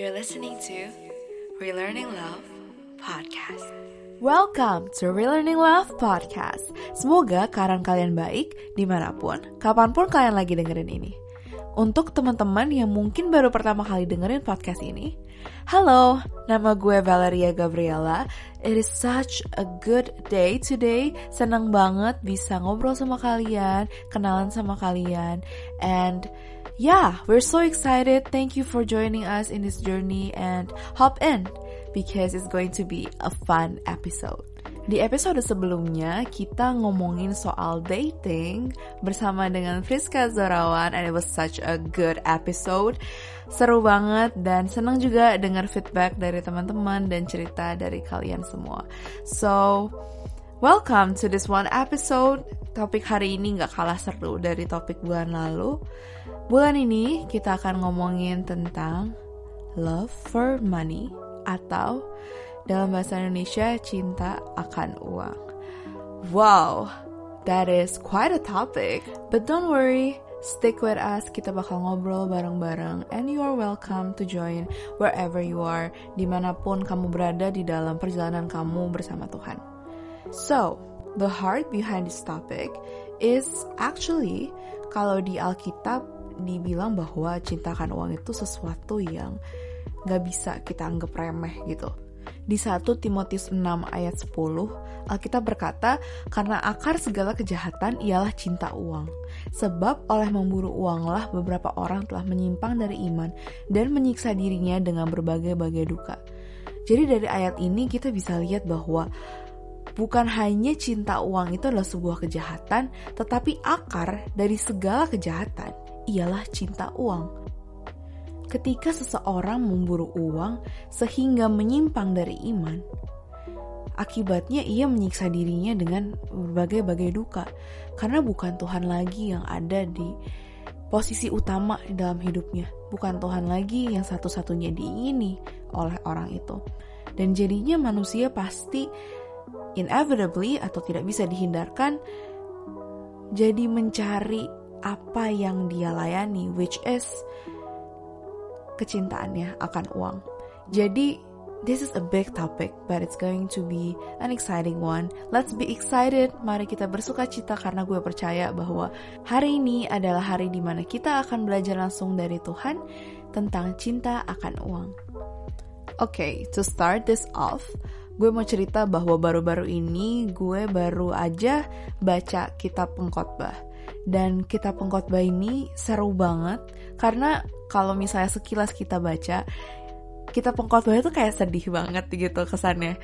You're listening to Relearning Love Podcast. Welcome to Relearning Love Podcast. Semoga keadaan kalian baik di mana pun, kapan pun kalian lagi dengerin ini. Untuk teman-teman yang mungkin baru pertama kali dengerin podcast ini, Halo, nama gue Valeria Gabriela. It is such a good day today. Senang banget bisa ngobrol sama kalian, kenalan sama kalian, and yeah, we're so excited. Thank you for joining us in this journey and hop in because it's going to be a fun episode. Di episode sebelumnya kita ngomongin soal dating bersama dengan Friska Zorawan and it was such a good episode. Seru banget dan senang juga dengar feedback dari teman-teman dan cerita dari kalian semua. So, welcome to this one episode. Topik hari ini gak kalah seru dari topik bulan lalu. Bulan ini kita akan ngomongin tentang love for money atau dalam bahasa Indonesia, cinta akan uang. Wow, that is quite a topic. But don't worry, stick with us. Kita bakal ngobrol bareng-bareng. And you are welcome to join wherever you are, di mana pun kamu berada di dalam perjalanan kamu bersama Tuhan. So, the heart behind this topic is actually kalau di Alkitab dibilang bahwa cinta akan uang itu sesuatu yang gak bisa kita anggap remeh gitu di 1 Timotius 6 ayat 10, Alkitab berkata, karena akar segala kejahatan ialah cinta uang. Sebab oleh memburu uanglah beberapa orang telah menyimpang dari iman dan menyiksa dirinya dengan berbagai-bagai duka. Jadi dari ayat ini kita bisa lihat bahwa bukan hanya cinta uang itu adalah sebuah kejahatan, tetapi akar dari segala kejahatan ialah cinta uang ketika seseorang memburu uang sehingga menyimpang dari iman, akibatnya ia menyiksa dirinya dengan berbagai-bagai duka, karena bukan Tuhan lagi yang ada di posisi utama dalam hidupnya, bukan Tuhan lagi yang satu-satunya diingini oleh orang itu. Dan jadinya manusia pasti inevitably atau tidak bisa dihindarkan jadi mencari apa yang dia layani, which is kecintaannya akan uang. Jadi, this is a big topic, but it's going to be an exciting one. Let's be excited. Mari kita bersuka cita karena gue percaya bahwa hari ini adalah hari di mana kita akan belajar langsung dari Tuhan tentang cinta akan uang. Oke, okay, to start this off, gue mau cerita bahwa baru-baru ini gue baru aja baca kitab pengkhotbah. Dan kitab pengkhotbah ini seru banget. Karena kalau misalnya sekilas kita baca kita pengkhotbah itu kayak sedih banget gitu kesannya.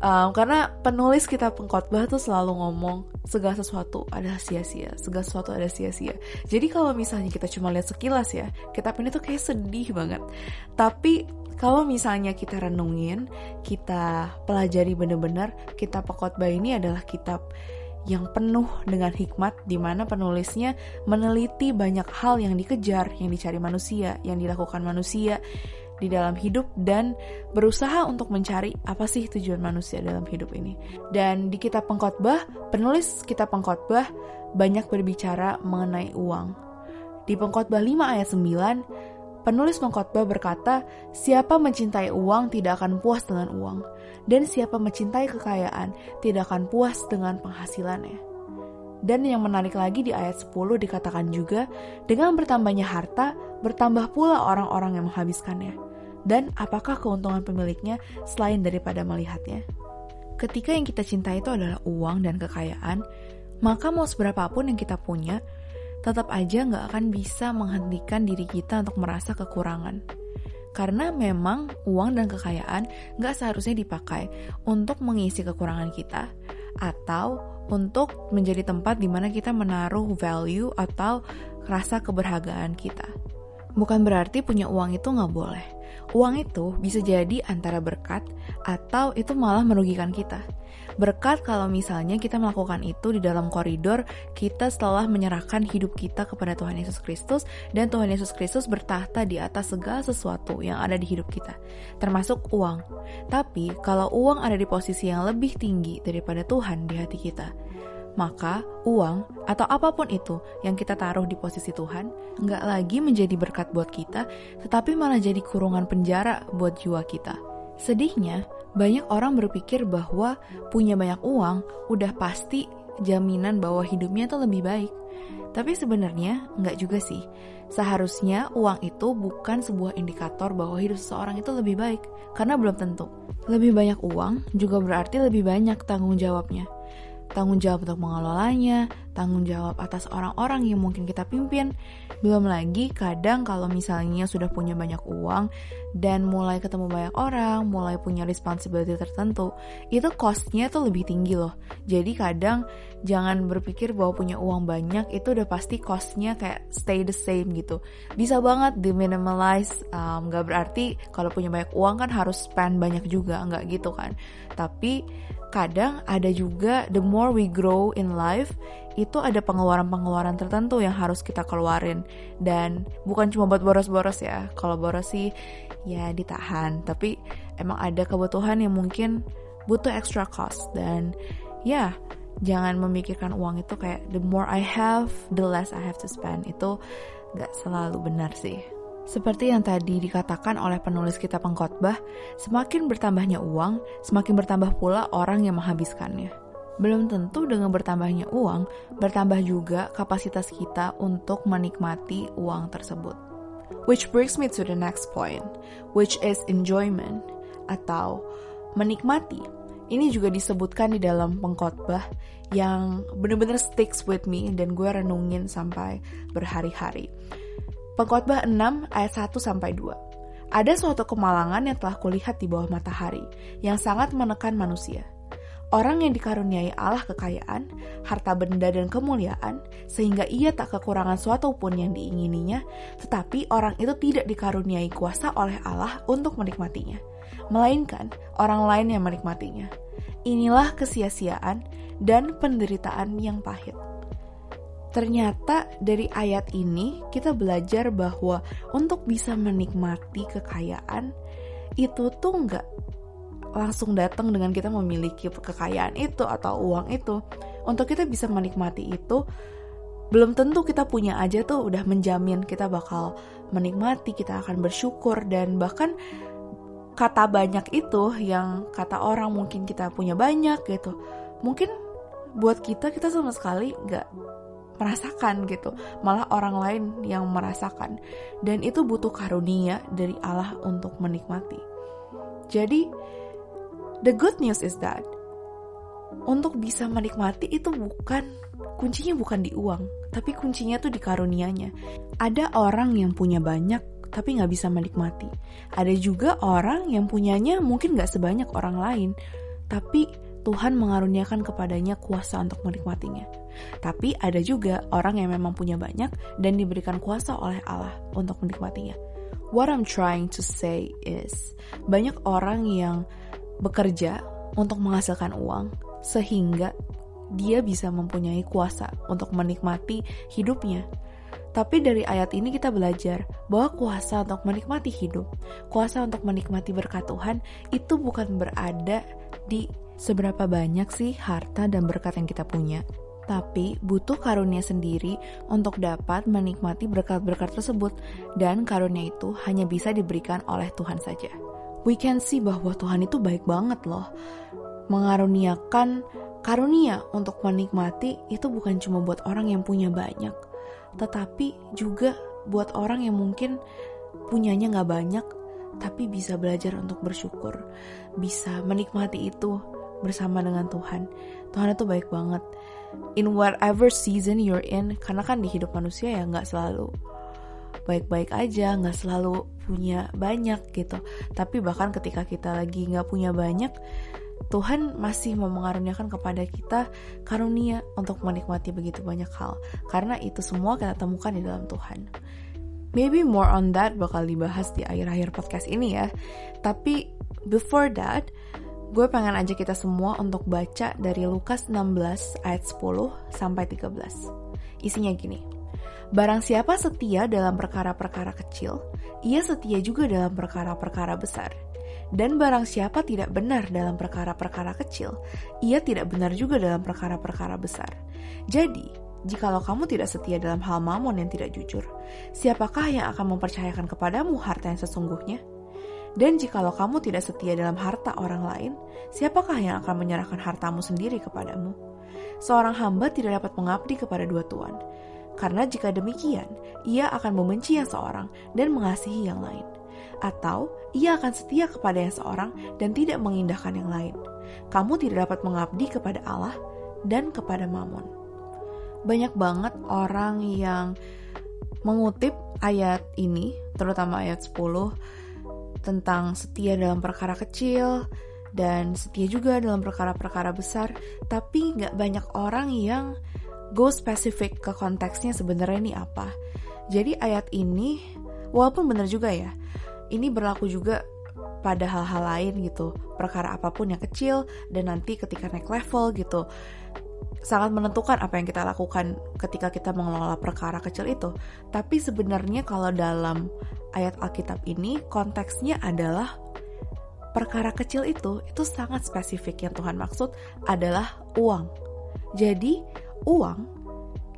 Um, karena penulis kita pengkhotbah tuh selalu ngomong segala sesuatu ada sia-sia segala sesuatu ada sia-sia. Jadi kalau misalnya kita cuma lihat sekilas ya kitab ini tuh kayak sedih banget. Tapi kalau misalnya kita renungin, kita pelajari bener-bener, kitab pengkhotbah ini adalah kitab yang penuh dengan hikmat di mana penulisnya meneliti banyak hal yang dikejar, yang dicari manusia, yang dilakukan manusia di dalam hidup dan berusaha untuk mencari apa sih tujuan manusia dalam hidup ini. Dan di kitab pengkhotbah, penulis kitab pengkhotbah banyak berbicara mengenai uang. Di pengkhotbah 5 ayat 9, Penulis pengkhotbah berkata, "Siapa mencintai uang tidak akan puas dengan uang, dan siapa mencintai kekayaan tidak akan puas dengan penghasilannya." Dan yang menarik lagi di ayat 10 dikatakan juga, dengan bertambahnya harta, bertambah pula orang-orang yang menghabiskannya. Dan apakah keuntungan pemiliknya selain daripada melihatnya? Ketika yang kita cintai itu adalah uang dan kekayaan, maka mau seberapapun yang kita punya, tetap aja nggak akan bisa menghentikan diri kita untuk merasa kekurangan. Karena memang uang dan kekayaan nggak seharusnya dipakai untuk mengisi kekurangan kita atau untuk menjadi tempat di mana kita menaruh value atau rasa keberhargaan kita. Bukan berarti punya uang itu nggak boleh. Uang itu bisa jadi antara berkat atau itu malah merugikan kita. Berkat kalau misalnya kita melakukan itu di dalam koridor kita setelah menyerahkan hidup kita kepada Tuhan Yesus Kristus dan Tuhan Yesus Kristus bertahta di atas segala sesuatu yang ada di hidup kita, termasuk uang. Tapi kalau uang ada di posisi yang lebih tinggi daripada Tuhan di hati kita, maka uang atau apa pun itu yang kita taruh di posisi Tuhan nggak lagi menjadi berkat buat kita, tetapi malah jadi kurungan penjara buat jiwa kita. Sedihnya, banyak orang berpikir bahwa punya banyak uang udah pasti jaminan bahwa hidupnya itu lebih baik. Tapi sebenarnya nggak juga sih. Seharusnya uang itu bukan sebuah indikator bahwa hidup seseorang itu lebih baik, karena belum tentu. Lebih banyak uang juga berarti lebih banyak tanggung jawabnya tanggung jawab untuk mengelolanya, tanggung jawab atas orang-orang yang mungkin kita pimpin. Belum lagi kadang kalau misalnya sudah punya banyak uang dan mulai ketemu banyak orang, mulai punya responsibility tertentu, itu costnya tuh lebih tinggi loh. Jadi kadang jangan berpikir bahwa punya uang banyak itu udah pasti costnya kayak stay the same gitu. Bisa banget di um, gak berarti kalau punya banyak uang kan harus spend banyak juga, nggak gitu kan. Tapi kadang ada juga the more we grow in life itu ada pengeluaran-pengeluaran tertentu yang harus kita keluarin. Dan bukan cuma buat boros-boros ya kalau boros sih ya ditahan. Tapi emang ada kebutuhan yang mungkin butuh extra cost. Dan ya jangan memikirkan uang itu kayak the more I have the less I have to spend. Itu gak selalu benar sih seperti yang tadi dikatakan oleh penulis kitab pengkhotbah, semakin bertambahnya uang, semakin bertambah pula orang yang menghabiskannya. Belum tentu dengan bertambahnya uang, bertambah juga kapasitas kita untuk menikmati uang tersebut. Which brings me to the next point, which is enjoyment atau menikmati. Ini juga disebutkan di dalam pengkhotbah yang benar-benar sticks with me dan gue renungin sampai berhari-hari. Pengkhotbah 6 ayat 1 sampai 2. Ada suatu kemalangan yang telah kulihat di bawah matahari yang sangat menekan manusia. Orang yang dikaruniai Allah kekayaan, harta benda dan kemuliaan, sehingga ia tak kekurangan suatu pun yang diingininya, tetapi orang itu tidak dikaruniai kuasa oleh Allah untuk menikmatinya, melainkan orang lain yang menikmatinya. Inilah kesia-siaan dan penderitaan yang pahit. Ternyata dari ayat ini kita belajar bahwa untuk bisa menikmati kekayaan itu tuh nggak langsung datang dengan kita memiliki kekayaan itu atau uang itu. Untuk kita bisa menikmati itu belum tentu kita punya aja tuh udah menjamin kita bakal menikmati, kita akan bersyukur dan bahkan kata banyak itu yang kata orang mungkin kita punya banyak gitu. Mungkin buat kita kita sama sekali nggak merasakan gitu, malah orang lain yang merasakan. Dan itu butuh karunia dari Allah untuk menikmati. Jadi, the good news is that untuk bisa menikmati itu bukan kuncinya bukan di uang, tapi kuncinya tuh di karunianya. Ada orang yang punya banyak tapi nggak bisa menikmati. Ada juga orang yang punyanya mungkin nggak sebanyak orang lain, tapi Tuhan mengaruniakan kepadanya kuasa untuk menikmatinya. Tapi ada juga orang yang memang punya banyak dan diberikan kuasa oleh Allah untuk menikmatinya. What I'm trying to say is, banyak orang yang bekerja untuk menghasilkan uang sehingga dia bisa mempunyai kuasa untuk menikmati hidupnya. Tapi dari ayat ini kita belajar bahwa kuasa untuk menikmati hidup, kuasa untuk menikmati berkat Tuhan itu bukan berada di seberapa banyak sih harta dan berkat yang kita punya, tapi butuh karunia sendiri untuk dapat menikmati berkat-berkat tersebut, dan karunia itu hanya bisa diberikan oleh Tuhan saja. We can see bahwa Tuhan itu baik banget loh, mengaruniakan karunia untuk menikmati itu bukan cuma buat orang yang punya banyak, tetapi juga buat orang yang mungkin punyanya nggak banyak, tapi bisa belajar untuk bersyukur, bisa menikmati itu bersama dengan Tuhan. Tuhan itu baik banget. In whatever season you're in, karena kan di hidup manusia ya nggak selalu baik-baik aja, nggak selalu punya banyak gitu. Tapi bahkan ketika kita lagi nggak punya banyak, Tuhan masih mau mengaruniakan kepada kita karunia untuk menikmati begitu banyak hal. Karena itu semua kita temukan di dalam Tuhan. Maybe more on that bakal dibahas di akhir-akhir podcast ini ya. Tapi before that, gue pengen aja kita semua untuk baca dari Lukas 16 ayat 10 sampai 13. Isinya gini. Barang siapa setia dalam perkara-perkara kecil, ia setia juga dalam perkara-perkara besar. Dan barang siapa tidak benar dalam perkara-perkara kecil, ia tidak benar juga dalam perkara-perkara besar. Jadi, jikalau kamu tidak setia dalam hal mamon yang tidak jujur, siapakah yang akan mempercayakan kepadamu harta yang sesungguhnya? Dan jikalau kamu tidak setia dalam harta orang lain, siapakah yang akan menyerahkan hartamu sendiri kepadamu? Seorang hamba tidak dapat mengabdi kepada dua tuan, karena jika demikian, ia akan membenci yang seorang dan mengasihi yang lain. Atau ia akan setia kepada yang seorang dan tidak mengindahkan yang lain. Kamu tidak dapat mengabdi kepada Allah dan kepada Mammon. Banyak banget orang yang mengutip ayat ini, terutama ayat 10, tentang setia dalam perkara kecil, dan setia juga dalam perkara-perkara besar, tapi nggak banyak orang yang go spesifik ke konteksnya sebenarnya ini apa. Jadi ayat ini walaupun benar juga ya, ini berlaku juga pada hal-hal lain gitu, perkara apa pun yang kecil dan nanti ketika naik level gitu sangat menentukan apa yang kita lakukan ketika kita mengelola perkara kecil itu. Tapi sebenarnya kalau dalam ayat Alkitab ini konteksnya adalah perkara kecil itu itu sangat spesifik yang Tuhan maksud adalah uang. Jadi uang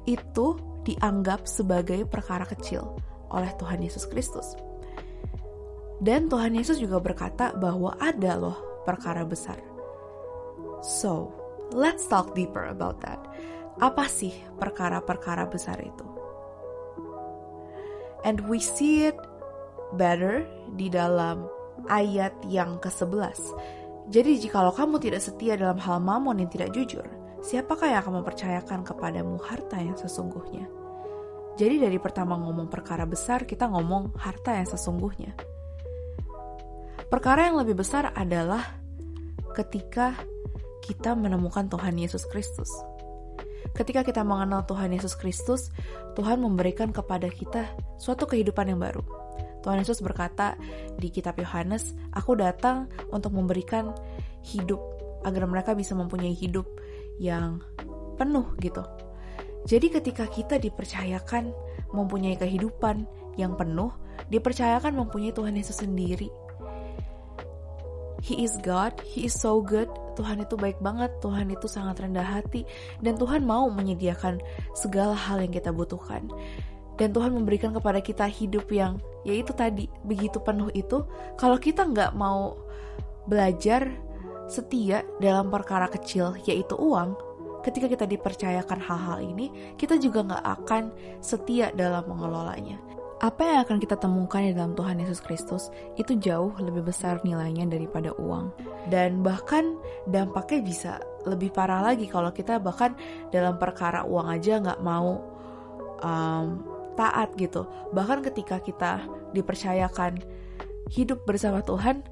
itu dianggap sebagai perkara kecil oleh Tuhan Yesus Kristus. Dan Tuhan Yesus juga berkata bahwa ada loh perkara besar. So, let's talk deeper about that. Apa sih perkara-perkara besar itu? And we see it better di dalam ayat yang ke-11. Jadi jikalau kamu tidak setia dalam hal mamon yang tidak jujur, siapakah yang akan mempercayakan kepadamu harta yang sesungguhnya? Jadi dari pertama ngomong perkara besar, kita ngomong harta yang sesungguhnya. Perkara yang lebih besar adalah ketika kita menemukan Tuhan Yesus Kristus. Ketika kita mengenal Tuhan Yesus Kristus, Tuhan memberikan kepada kita suatu kehidupan yang baru. Tuhan Yesus berkata di kitab Yohanes, "Aku datang untuk memberikan hidup agar mereka bisa mempunyai hidup yang penuh gitu. Jadi ketika kita dipercayakan mempunyai kehidupan yang penuh, dipercayakan mempunyai Tuhan Yesus sendiri. He is God, He is so good. Tuhan itu baik banget, Tuhan itu sangat rendah hati, dan Tuhan mau menyediakan segala hal yang kita butuhkan. Dan Tuhan memberikan kepada kita hidup yang, yaitu tadi, begitu penuh itu, kalau kita nggak mau belajar setia dalam perkara kecil yaitu uang, ketika kita dipercayakan hal-hal ini, kita juga nggak akan setia dalam mengelolanya. Apa yang akan kita temukan di dalam Tuhan Yesus Kristus itu jauh lebih besar nilainya daripada uang. Dan bahkan dampaknya bisa lebih parah lagi kalau kita bahkan dalam perkara uang aja nggak mau um, taat gitu. Bahkan ketika kita dipercayakan hidup bersama Tuhan,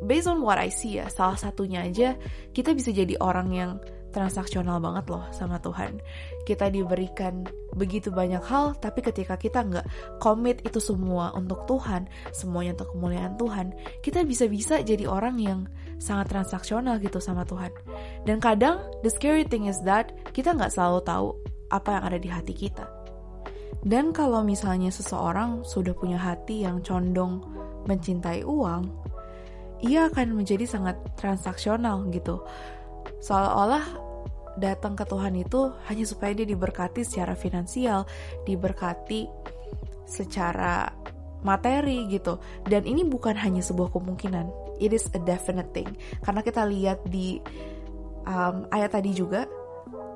based on what I see ya, salah satunya aja kita bisa jadi orang yang transaksional banget loh sama Tuhan. Kita diberikan begitu banyak hal, tapi ketika kita nggak komit itu semua untuk Tuhan, semuanya untuk kemuliaan Tuhan, kita bisa-bisa jadi orang yang sangat transaksional gitu sama Tuhan. Dan kadang, the scary thing is that kita nggak selalu tahu apa yang ada di hati kita. Dan kalau misalnya seseorang sudah punya hati yang condong mencintai uang, ia akan menjadi sangat transaksional gitu. Seolah-olah datang ke Tuhan itu hanya supaya dia diberkati secara finansial, diberkati secara materi gitu. Dan ini bukan hanya sebuah kemungkinan, it is a definite thing. Karena kita lihat di um, ayat tadi juga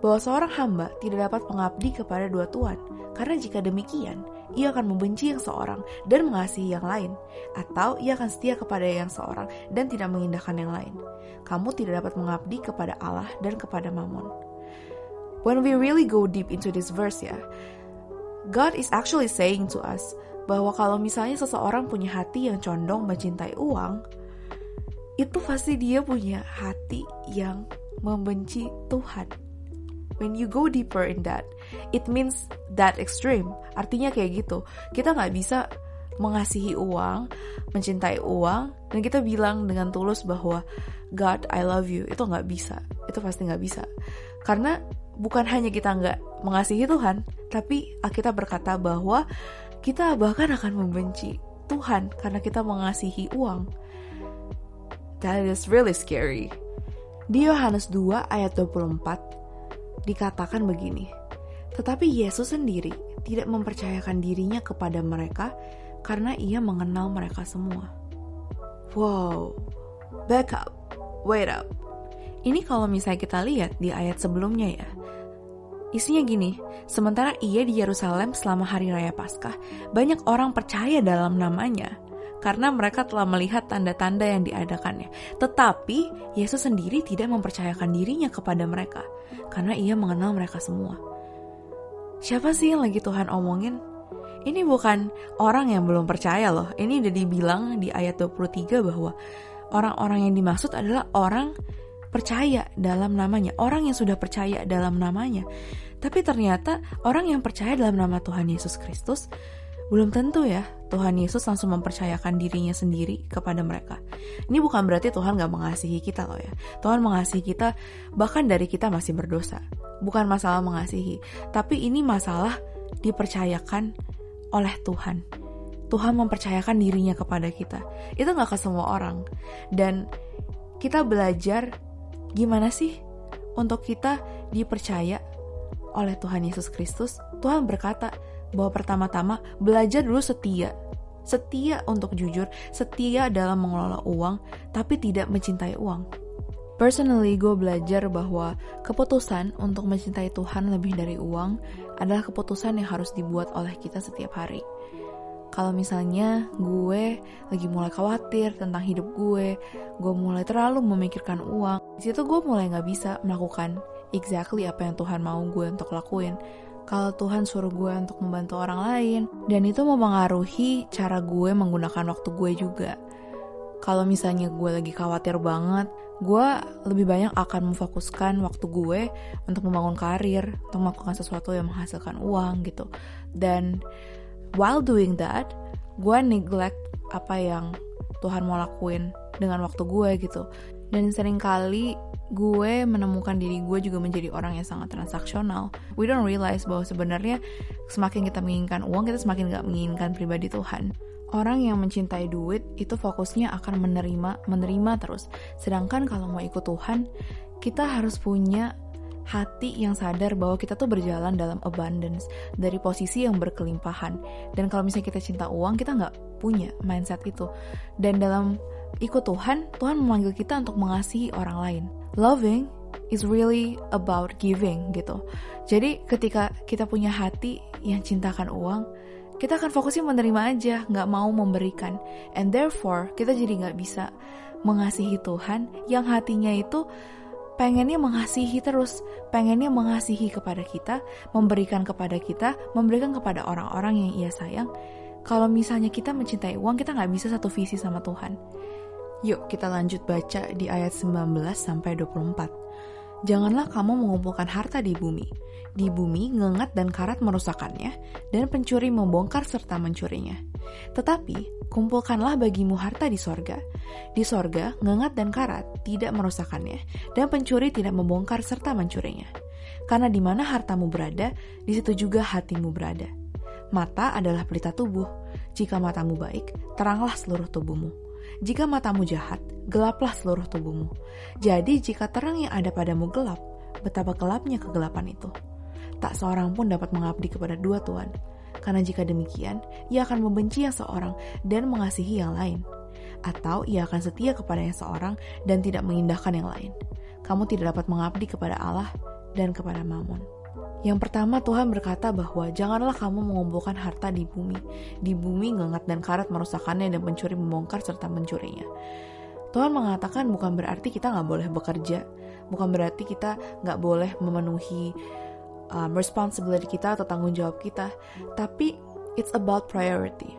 bahwa seorang hamba tidak dapat mengabdi kepada dua tuan, karena jika demikian, ia akan membenci yang seorang dan mengasihi yang lain, atau ia akan setia kepada yang seorang dan tidak mengindahkan yang lain. Kamu tidak dapat mengabdi kepada Allah dan kepada Mammon. When we really go deep into this verse ya, God is actually saying to us bahwa kalau misalnya seseorang punya hati yang condong mencintai uang, itu pasti dia punya hati yang membenci Tuhan when you go deeper in that, it means that extreme. Artinya kayak gitu. Kita nggak bisa mengasihi uang, mencintai uang, dan kita bilang dengan tulus bahwa God, I love you. Itu nggak bisa. Itu pasti nggak bisa. Karena bukan hanya kita nggak mengasihi Tuhan, tapi kita berkata bahwa kita bahkan akan membenci Tuhan karena kita mengasihi uang. That is really scary. Di Yohanes 2 ayat 24 dikatakan begini. Tetapi Yesus sendiri tidak mempercayakan dirinya kepada mereka karena ia mengenal mereka semua. Wow, back up, wait up. Ini kalau misalnya kita lihat di ayat sebelumnya ya. Isinya gini, sementara ia di Yerusalem selama hari raya Paskah, banyak orang percaya dalam namanya karena mereka telah melihat tanda-tanda yang diadakannya. Tetapi Yesus sendiri tidak mempercayakan dirinya kepada mereka karena ia mengenal mereka semua. Siapa sih yang lagi Tuhan omongin? Ini bukan orang yang belum percaya loh. Ini udah dibilang di ayat 23 bahwa orang-orang yang dimaksud adalah orang percaya dalam namanya, orang yang sudah percaya dalam namanya. Tapi ternyata orang yang percaya dalam nama Tuhan Yesus Kristus belum tentu ya Tuhan Yesus langsung mempercayakan dirinya sendiri kepada mereka. Ini bukan berarti Tuhan gak mengasihi kita loh ya. Tuhan mengasihi kita bahkan dari kita masih berdosa. Bukan masalah mengasihi, tapi ini masalah dipercayakan oleh Tuhan. Tuhan mempercayakan dirinya kepada kita. Itu gak ke semua orang. Dan kita belajar gimana sih untuk kita dipercaya oleh Tuhan Yesus Kristus. Tuhan berkata, bahwa pertama-tama belajar dulu setia. Setia untuk jujur, setia dalam mengelola uang, tapi tidak mencintai uang. Personally, gue belajar bahwa keputusan untuk mencintai Tuhan lebih dari uang adalah keputusan yang harus dibuat oleh kita setiap hari. Kalau misalnya gue lagi mulai khawatir tentang hidup gue, gue mulai terlalu memikirkan uang, di situ gue mulai nggak bisa melakukan exactly apa yang Tuhan mau gue untuk lakuin kalau Tuhan suruh gue untuk membantu orang lain, dan itu mempengaruhi cara gue menggunakan waktu gue juga. Kalau misalnya gue lagi khawatir banget, gue lebih banyak akan memfokuskan waktu gue untuk membangun karir, untuk melakukan sesuatu yang menghasilkan uang gitu. Dan while doing that, gue neglect apa yang Tuhan mau lakuin dengan waktu gue gitu. Dan sering kali gue menemukan diri gue juga menjadi orang yang sangat transaksional. We don't realize bahwa sebenarnya semakin kita menginginkan uang, kita semakin gak menginginkan pribadi Tuhan. Orang yang mencintai duit itu fokusnya akan menerima, menerima terus. Sedangkan kalau mau ikut Tuhan, kita harus punya hati yang sadar bahwa kita tuh berjalan dalam abundance dari posisi yang berkelimpahan. Dan kalau misalnya kita cinta uang, kita nggak punya mindset itu. Dan dalam ikut Tuhan, Tuhan memanggil kita untuk mengasihi orang lain. Loving is really about giving gitu. Jadi ketika kita punya hati yang cintakan uang, kita akan fokusnya menerima aja, nggak mau memberikan. And therefore, kita jadi nggak bisa mengasihi Tuhan yang hatinya itu pengennya mengasihi terus, pengennya mengasihi kepada kita, memberikan kepada kita, memberikan kepada orang-orang yang ia sayang. Kalau misalnya kita mencintai uang, kita nggak bisa satu visi sama Tuhan. Yuk kita lanjut baca di ayat 19 sampai 24. Janganlah kamu mengumpulkan harta di bumi. Di bumi ngengat dan karat merusakkannya, dan pencuri membongkar serta mencurinya. Tetapi kumpulkanlah bagimu harta di sorga. Di sorga ngengat dan karat tidak merusakkannya, dan pencuri tidak membongkar serta mencurinya. Karena di mana hartamu berada, di situ juga hatimu berada. Mata adalah pelita tubuh. Jika matamu baik, teranglah seluruh tubuhmu jika matamu jahat, gelaplah seluruh tubuhmu. Jadi jika terang yang ada padamu gelap, betapa gelapnya kegelapan itu. Tak seorang pun dapat mengabdi kepada dua Tuhan. Karena jika demikian, ia akan membenci yang seorang dan mengasihi yang lain. Atau ia akan setia kepada yang seorang dan tidak mengindahkan yang lain. Kamu tidak dapat mengabdi kepada Allah dan kepada Mammon. Yang pertama Tuhan berkata bahwa janganlah kamu mengumpulkan harta di bumi. Di bumi ngengat dan karat merusakkannya dan pencuri membongkar serta mencurinya. Tuhan mengatakan bukan berarti kita nggak boleh bekerja, bukan berarti kita nggak boleh memenuhi um, responsibility kita atau tanggung jawab kita, tapi it's about priority.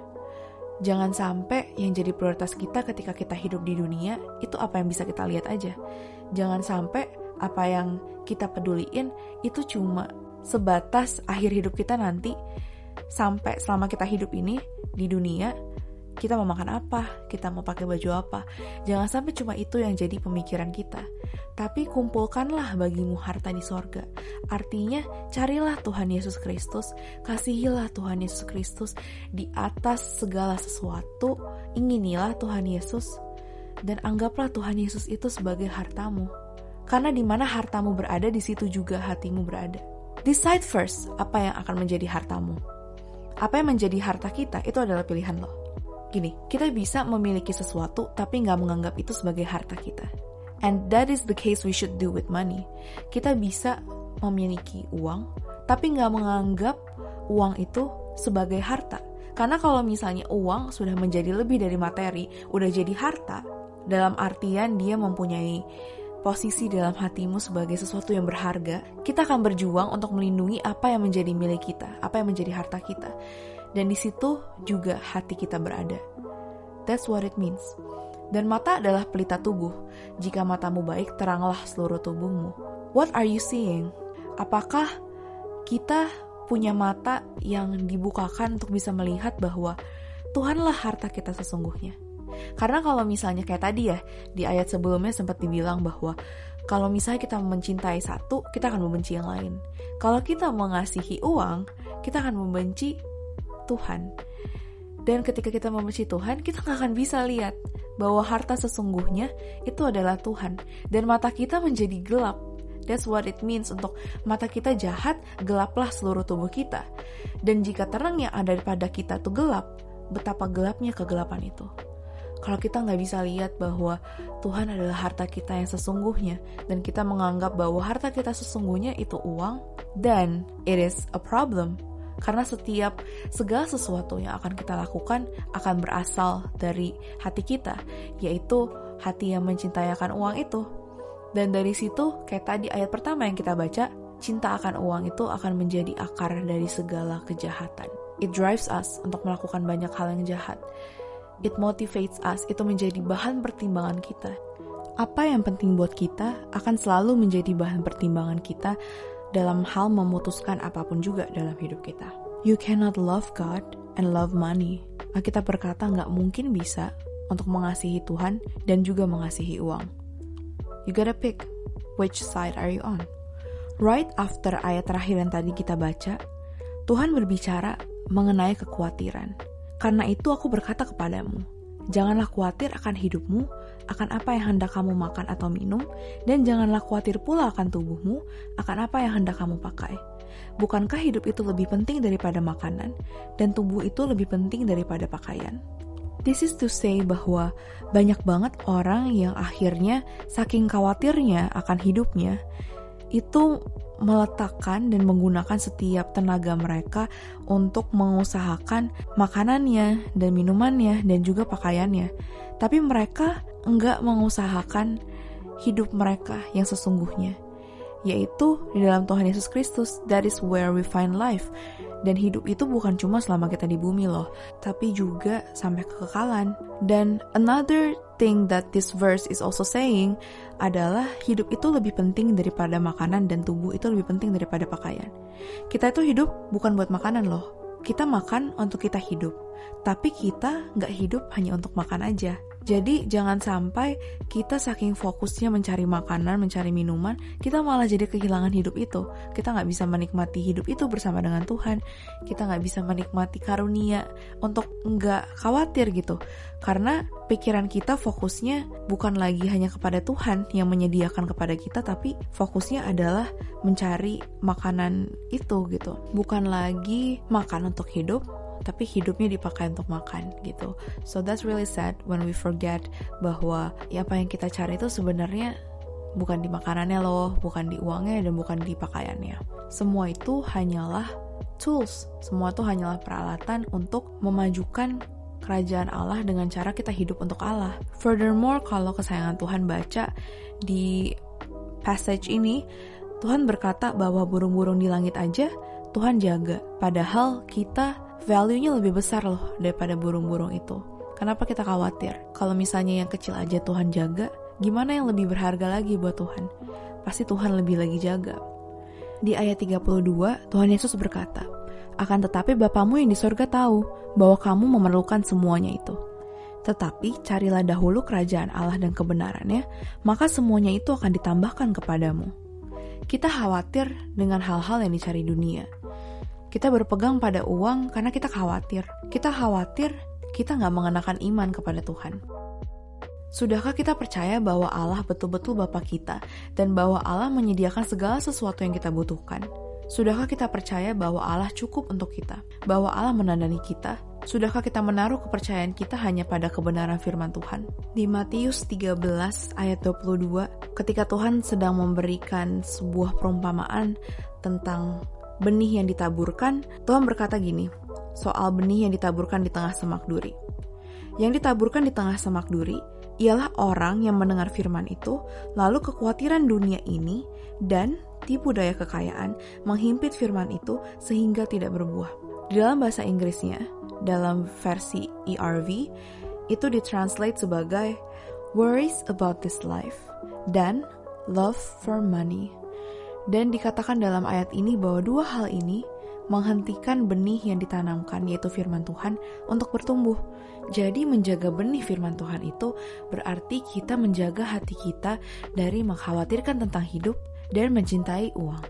Jangan sampai yang jadi prioritas kita ketika kita hidup di dunia itu apa yang bisa kita lihat aja. Jangan sampai apa yang kita peduliin itu cuma sebatas akhir hidup kita nanti sampai selama kita hidup ini di dunia kita mau makan apa, kita mau pakai baju apa. Jangan sampai cuma itu yang jadi pemikiran kita. Tapi kumpulkanlah bagimu harta di sorga. Artinya, carilah Tuhan Yesus Kristus, kasihilah Tuhan Yesus Kristus di atas segala sesuatu. Inginilah Tuhan Yesus dan anggaplah Tuhan Yesus itu sebagai hartamu. Karena di mana hartamu berada, di situ juga hatimu berada. Decide first apa yang akan menjadi hartamu. Apa yang menjadi harta kita itu adalah pilihan lo. Gini, kita bisa memiliki sesuatu tapi nggak menganggap itu sebagai harta kita. And that is the case we should do with money. Kita bisa memiliki uang, tapi nggak menganggap uang itu sebagai harta. Karena kalau misalnya uang sudah menjadi lebih dari materi, udah jadi harta, dalam artian dia mempunyai posisi dalam hatimu sebagai sesuatu yang berharga, kita akan berjuang untuk melindungi apa yang menjadi milik kita, apa yang menjadi harta kita. Dan di situ juga hati kita berada. That's what it means. Dan mata adalah pelita tubuh. Jika matamu baik, teranglah seluruh tubuhmu. What are you seeing? Apakah kita punya mata yang dibukakan untuk bisa melihat bahwa Tuhanlah harta kita sesungguhnya? Karena kalau misalnya kayak tadi ya, di ayat sebelumnya sempat dibilang bahwa kalau misalnya kita mencintai satu, kita akan membenci yang lain. Kalau kita mengasihi uang, kita akan membenci Tuhan. Dan ketika kita membenci Tuhan, kita nggak akan bisa lihat bahwa harta sesungguhnya itu adalah Tuhan. Dan mata kita menjadi gelap. That's what it means untuk mata kita jahat, gelaplah seluruh tubuh kita. Dan jika terang yang ada pada kita itu gelap, betapa gelapnya kegelapan itu kalau kita nggak bisa lihat bahwa Tuhan adalah harta kita yang sesungguhnya dan kita menganggap bahwa harta kita sesungguhnya itu uang, then it is a problem. Karena setiap segala sesuatu yang akan kita lakukan akan berasal dari hati kita, yaitu hati yang mencintai akan uang itu. Dan dari situ, kayak tadi ayat pertama yang kita baca, cinta akan uang itu akan menjadi akar dari segala kejahatan. It drives us untuk melakukan banyak hal yang jahat it motivates us, itu menjadi bahan pertimbangan kita. Apa yang penting buat kita akan selalu menjadi bahan pertimbangan kita dalam hal memutuskan apa pun juga dalam hidup kita. You cannot love God and love money. Kita berkata nggak mungkin bisa untuk mengasihi Tuhan dan juga mengasihi uang. You gotta pick which side are you on. Right after ayat terakhir yang tadi kita baca, Tuhan berbicara mengenai kekhawatiran. Karena itu aku berkata kepadamu, janganlah khawatir akan hidupmu, akan apa yang hendak kamu makan atau minum, dan janganlah khawatir pula akan tubuhmu, akan apa yang hendak kamu pakai. Bukankah hidup itu lebih penting daripada makanan, dan tubuh itu lebih penting daripada pakaian? This is to say bahwa banyak banget orang yang akhirnya saking khawatirnya akan hidupnya, itu meletakkan dan menggunakan setiap tenaga mereka untuk mengusahakan makanannya dan minumannya dan juga pakaiannya. Tapi mereka enggak mengusahakan hidup mereka yang sesungguhnya, yaitu di dalam Tuhan Yesus Kristus. That is where we find life. Dan hidup itu bukan cuma selama kita di bumi loh, tapi juga sampai kekekalan. Dan another thing that this verse is also saying adalah hidup itu lebih penting daripada makanan dan tubuh itu lebih penting daripada pakaian. Kita itu hidup bukan buat makanan loh. Kita makan untuk kita hidup, tapi kita nggak hidup hanya untuk makan aja. Jadi jangan sampai kita saking fokusnya mencari makanan, mencari minuman, kita malah jadi kehilangan hidup itu. Kita nggak bisa menikmati hidup itu bersama dengan Tuhan. Kita nggak bisa menikmati karunia untuk nggak khawatir gitu. Karena pikiran kita fokusnya bukan lagi hanya kepada Tuhan yang menyediakan kepada kita, tapi fokusnya adalah mencari makanan itu gitu. Bukan lagi makan untuk hidup, tapi hidupnya dipakai untuk makan gitu. So that's really sad when we forget bahwa ya apa yang kita cari itu sebenarnya bukan di makanannya loh, bukan di uangnya dan bukan di pakaiannya. Semua itu hanyalah tools, semua itu hanyalah peralatan untuk memajukan kerajaan Allah dengan cara kita hidup untuk Allah. Furthermore, kalau kesayangan Tuhan baca di passage ini, Tuhan berkata bahwa burung-burung di langit aja Tuhan jaga. Padahal kita value-nya lebih besar loh daripada burung-burung itu. Kenapa kita khawatir? Kalau misalnya yang kecil aja Tuhan jaga, gimana yang lebih berharga lagi buat Tuhan? Pasti Tuhan lebih lagi jaga. Di ayat 32, Tuhan Yesus berkata, Akan tetapi Bapamu yang di sorga tahu bahwa kamu memerlukan semuanya itu. Tetapi carilah dahulu kerajaan Allah dan kebenarannya, maka semuanya itu akan ditambahkan kepadamu. Kita khawatir dengan hal-hal yang dicari dunia, kita berpegang pada uang karena kita khawatir. Kita khawatir kita nggak mengenakan iman kepada Tuhan. Sudahkah kita percaya bahwa Allah betul-betul Bapa kita dan bahwa Allah menyediakan segala sesuatu yang kita butuhkan? Sudahkah kita percaya bahwa Allah cukup untuk kita? Bahwa Allah menandani kita? Sudahkah kita menaruh kepercayaan kita hanya pada kebenaran firman Tuhan? Di Matius 13 ayat 22, ketika Tuhan sedang memberikan sebuah perumpamaan tentang benih yang ditaburkan, Tuhan berkata gini, soal benih yang ditaburkan di tengah semak duri. Yang ditaburkan di tengah semak duri ialah orang yang mendengar firman itu, lalu kekhawatiran dunia ini dan tipu daya kekayaan menghimpit firman itu sehingga tidak berbuah. Di dalam bahasa Inggrisnya, dalam versi ERV, itu ditranslate sebagai worries about this life dan love for money. Dan dikatakan dalam ayat ini bahwa dua hal ini menghentikan benih yang ditanamkan yaitu firman Tuhan untuk bertumbuh. Jadi menjaga benih firman Tuhan itu berarti kita menjaga hati kita dari mengkhawatirkan tentang hidup dan mencintai uang.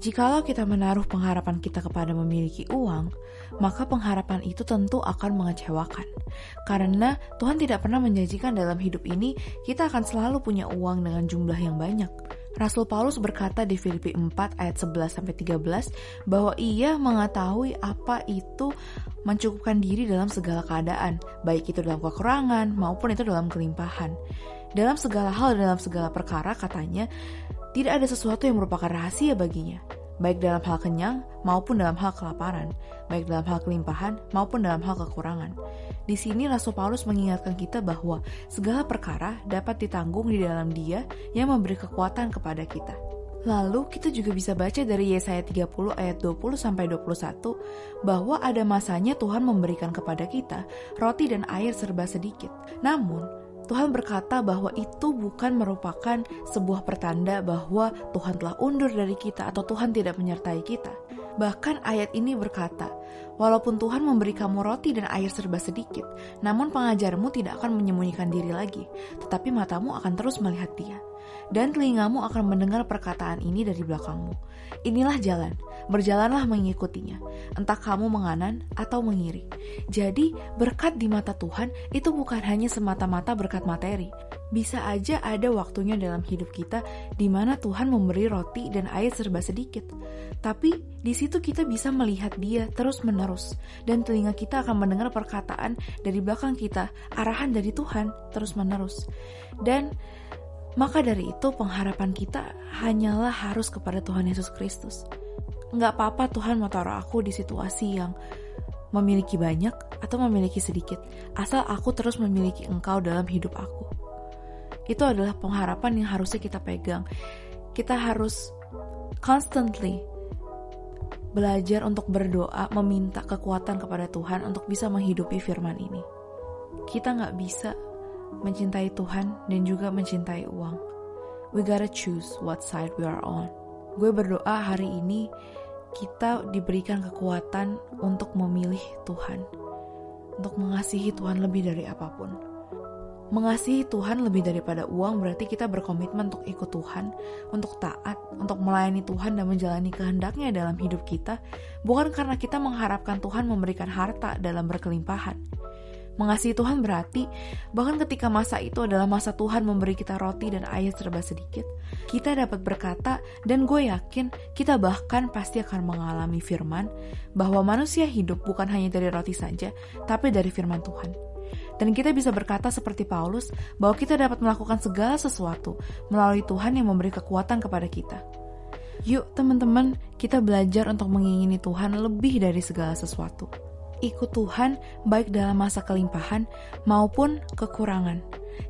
Jikalau kita menaruh pengharapan kita kepada memiliki uang, maka pengharapan itu tentu akan mengecewakan. Karena Tuhan tidak pernah menjanjikan dalam hidup ini kita akan selalu punya uang dengan jumlah yang banyak. Rasul Paulus berkata di Filipi 4 ayat 11 sampai 13 bahwa ia mengetahui apa itu mencukupkan diri dalam segala keadaan, baik itu dalam kekurangan maupun itu dalam kelimpahan. Dalam segala hal dan dalam segala perkara katanya, tidak ada sesuatu yang merupakan rahasia baginya baik dalam hal kenyang maupun dalam hal kelaparan, baik dalam hal kelimpahan maupun dalam hal kekurangan. Di sini Rasul Paulus mengingatkan kita bahwa segala perkara dapat ditanggung di dalam Dia yang memberi kekuatan kepada kita. Lalu kita juga bisa baca dari Yesaya 30 ayat 20 sampai 21 bahwa ada masanya Tuhan memberikan kepada kita roti dan air serba sedikit. Namun, Tuhan berkata bahwa itu bukan merupakan sebuah pertanda bahwa Tuhan telah undur dari kita atau Tuhan tidak menyertai kita. Bahkan ayat ini berkata, walaupun Tuhan memberi kamu roti dan air serba sedikit, namun pengajarmu tidak akan menyembunyikan diri lagi, tetapi matamu akan terus melihat dia dan telingamu akan mendengar perkataan ini dari belakangmu. Inilah jalan, berjalanlah mengikutinya, entah kamu menganan atau mengiri. Jadi, berkat di mata Tuhan itu bukan hanya semata-mata berkat materi. Bisa aja ada waktunya dalam hidup kita di mana Tuhan memberi roti dan air serba sedikit. Tapi di situ kita bisa melihat dia terus-menerus dan telinga kita akan mendengar perkataan dari belakang kita, arahan dari Tuhan terus-menerus. Dan maka dari itu pengharapan kita hanyalah harus kepada Tuhan Yesus Kristus. Nggak apa-apa Tuhan mau taruh aku di situasi yang memiliki banyak atau memiliki sedikit, asal aku terus memiliki engkau dalam hidup aku. Itu adalah pengharapan yang harusnya kita pegang. Kita harus constantly belajar untuk berdoa, meminta kekuatan kepada Tuhan untuk bisa menghidupi firman ini. Kita nggak bisa mencintai Tuhan dan juga mencintai uang. We gotta choose what side we are on. Gue berdoa hari ini kita diberikan kekuatan untuk memilih Tuhan, untuk mengasihi Tuhan lebih dari apa pun. Mengasihi Tuhan lebih daripada uang berarti kita berkomitmen untuk ikut Tuhan, untuk taat, untuk melayani Tuhan dan menjalani kehendaknya dalam hidup kita, bukan karena kita mengharapkan Tuhan memberikan harta dalam berkelimpahan, Mengasihi Tuhan berarti bahkan ketika masa itu adalah masa Tuhan memberi kita roti dan air serba sedikit, kita dapat berkata dan gue yakin kita bahkan pasti akan mengalami firman bahwa manusia hidup bukan hanya dari roti saja, tapi dari firman Tuhan. Dan kita bisa berkata seperti Paulus bahwa kita dapat melakukan segala sesuatu melalui Tuhan yang memberi kekuatan kepada kita. Yuk teman-teman, kita belajar untuk mengingini Tuhan lebih dari segala sesuatu ikut Tuhan baik dalam masa kelimpahan maupun kekurangan.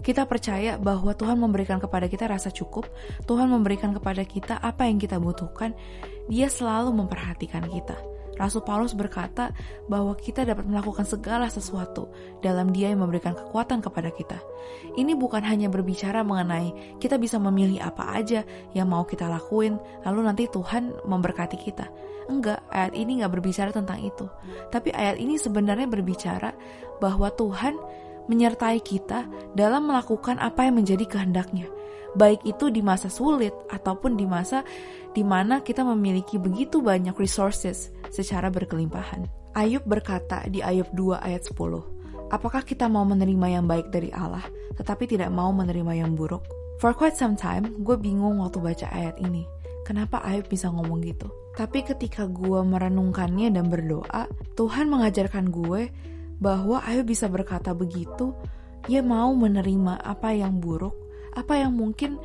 Kita percaya bahwa Tuhan memberikan kepada kita rasa cukup, Tuhan memberikan kepada kita apa yang kita butuhkan, Dia selalu memperhatikan kita. Rasul Paulus berkata bahwa kita dapat melakukan segala sesuatu dalam Dia yang memberikan kekuatan kepada kita. Ini bukan hanya berbicara mengenai kita bisa memilih apa aja yang mau kita lakuin, lalu nanti Tuhan memberkati kita. Enggak, ayat ini nggak berbicara tentang itu. Tapi ayat ini sebenarnya berbicara bahwa Tuhan menyertai kita dalam melakukan apa yang menjadi kehendaknya baik itu di masa sulit ataupun di masa di mana kita memiliki begitu banyak resources secara berkelimpahan. Ayub berkata di Ayub 2 ayat 10, Apakah kita mau menerima yang baik dari Allah, tetapi tidak mau menerima yang buruk? For quite some time, gue bingung waktu baca ayat ini. Kenapa Ayub bisa ngomong gitu? Tapi ketika gue merenungkannya dan berdoa, Tuhan mengajarkan gue bahwa Ayub bisa berkata begitu, ia mau menerima apa yang buruk, apa yang mungkin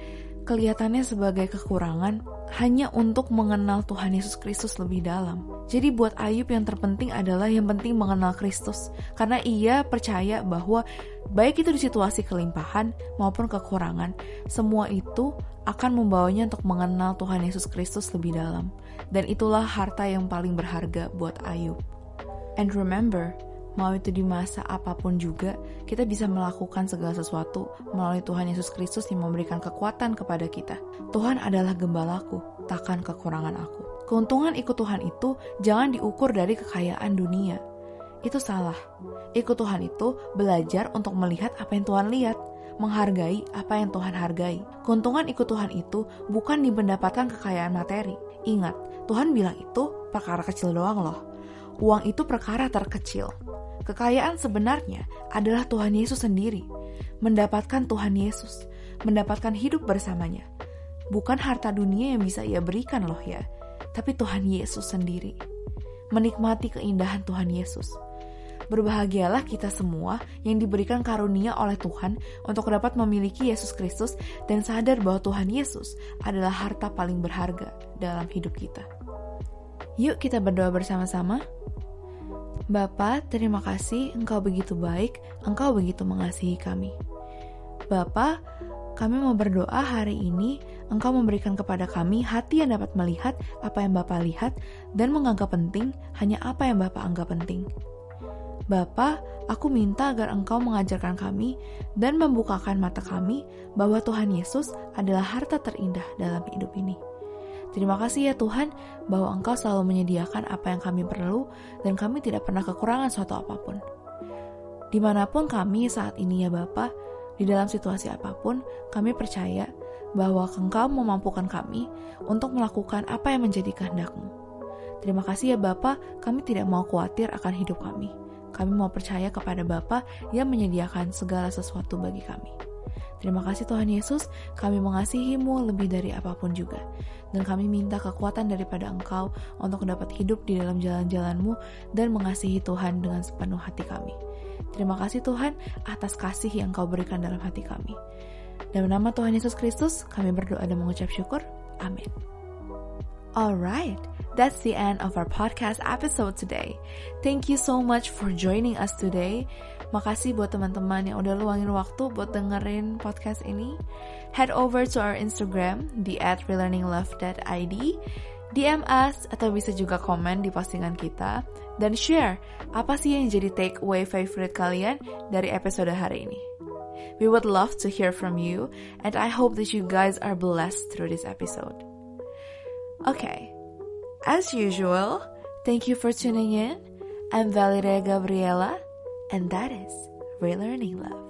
kelihatannya sebagai kekurangan hanya untuk mengenal Tuhan Yesus Kristus lebih dalam. Jadi buat Ayub yang terpenting adalah yang penting mengenal Kristus karena ia percaya bahwa baik itu di situasi kelimpahan maupun kekurangan, semua itu akan membawanya untuk mengenal Tuhan Yesus Kristus lebih dalam. Dan itulah harta yang paling berharga buat Ayub. And remember, mau itu di masa apa pun juga, kita bisa melakukan segala sesuatu melalui Tuhan Yesus Kristus yang memberikan kekuatan kepada kita. Tuhan adalah gembalaku, takkan kekurangan aku. Keuntungan ikut Tuhan itu jangan diukur dari kekayaan dunia. Itu salah. Ikut Tuhan itu belajar untuk melihat apa yang Tuhan lihat, menghargai apa yang Tuhan hargai. Keuntungan ikut Tuhan itu bukan di mendapatkan kekayaan materi. Ingat, Tuhan bilang itu perkara kecil doang loh. Uang itu perkara terkecil. Kekayaan sebenarnya adalah Tuhan Yesus sendiri, mendapatkan Tuhan Yesus, mendapatkan hidup bersamanya. Bukan harta dunia yang bisa ia berikan loh ya, tapi Tuhan Yesus sendiri. Menikmati keindahan Tuhan Yesus. Berbahagialah kita semua yang diberikan karunia oleh Tuhan untuk dapat memiliki Yesus Kristus dan sadar bahwa Tuhan Yesus adalah harta paling berharga dalam hidup kita. Yuk kita berdoa bersama-sama. Bapa, terima kasih Engkau begitu baik, Engkau begitu mengasihi kami. Bapa, kami mau berdoa hari ini Engkau memberikan kepada kami hati yang dapat melihat apa yang Bapa lihat dan menganggap penting hanya apa yang Bapa anggap penting. Bapa, aku minta agar Engkau mengajarkan kami dan membukakan mata kami bahwa Tuhan Yesus adalah harta terindah dalam hidup ini. Terima kasih ya Tuhan bahwa Engkau selalu menyediakan apa yang kami perlu dan kami tidak pernah kekurangan suatu apa pun. Di mana pun kami saat ini ya Bapa, di dalam situasi apa pun, kami percaya bahwa Engkau memampukan kami untuk melakukan apa yang menjadi kehendak-Mu. Terima kasih ya Bapa, kami tidak mau khawatir akan hidup kami. Kami mau percaya kepada Bapa yang menyediakan segala sesuatu bagi kami. Terima kasih Tuhan Yesus, kami mengasihimu lebih dari apa pun juga. Dan kami minta kekuatan daripada Engkau untuk dapat hidup di dalam jalan-jalanmu dan mengasihi Tuhan dengan sepenuh hati kami. Terima kasih Tuhan atas kasih yang Kau berikan dalam hati kami. Dalam nama Tuhan Yesus Kristus, kami berdoa dan mengucap syukur. Amin. Alright, that's the end of our podcast episode today. Thank you so much for joining us today. Makasih buat teman-teman yang udah luangin waktu buat dengerin podcast ini. Head over to our Instagram di at relearninglove.id DM us atau bisa juga komen di postingan kita dan share apa sih yang jadi take away favorite kalian dari episode hari ini. We would love to hear from you and I hope that you guys are blessed through this episode. Okay, as usual, thank you for tuning in. I'm Valeria Gabriela, and that is Relearning Love.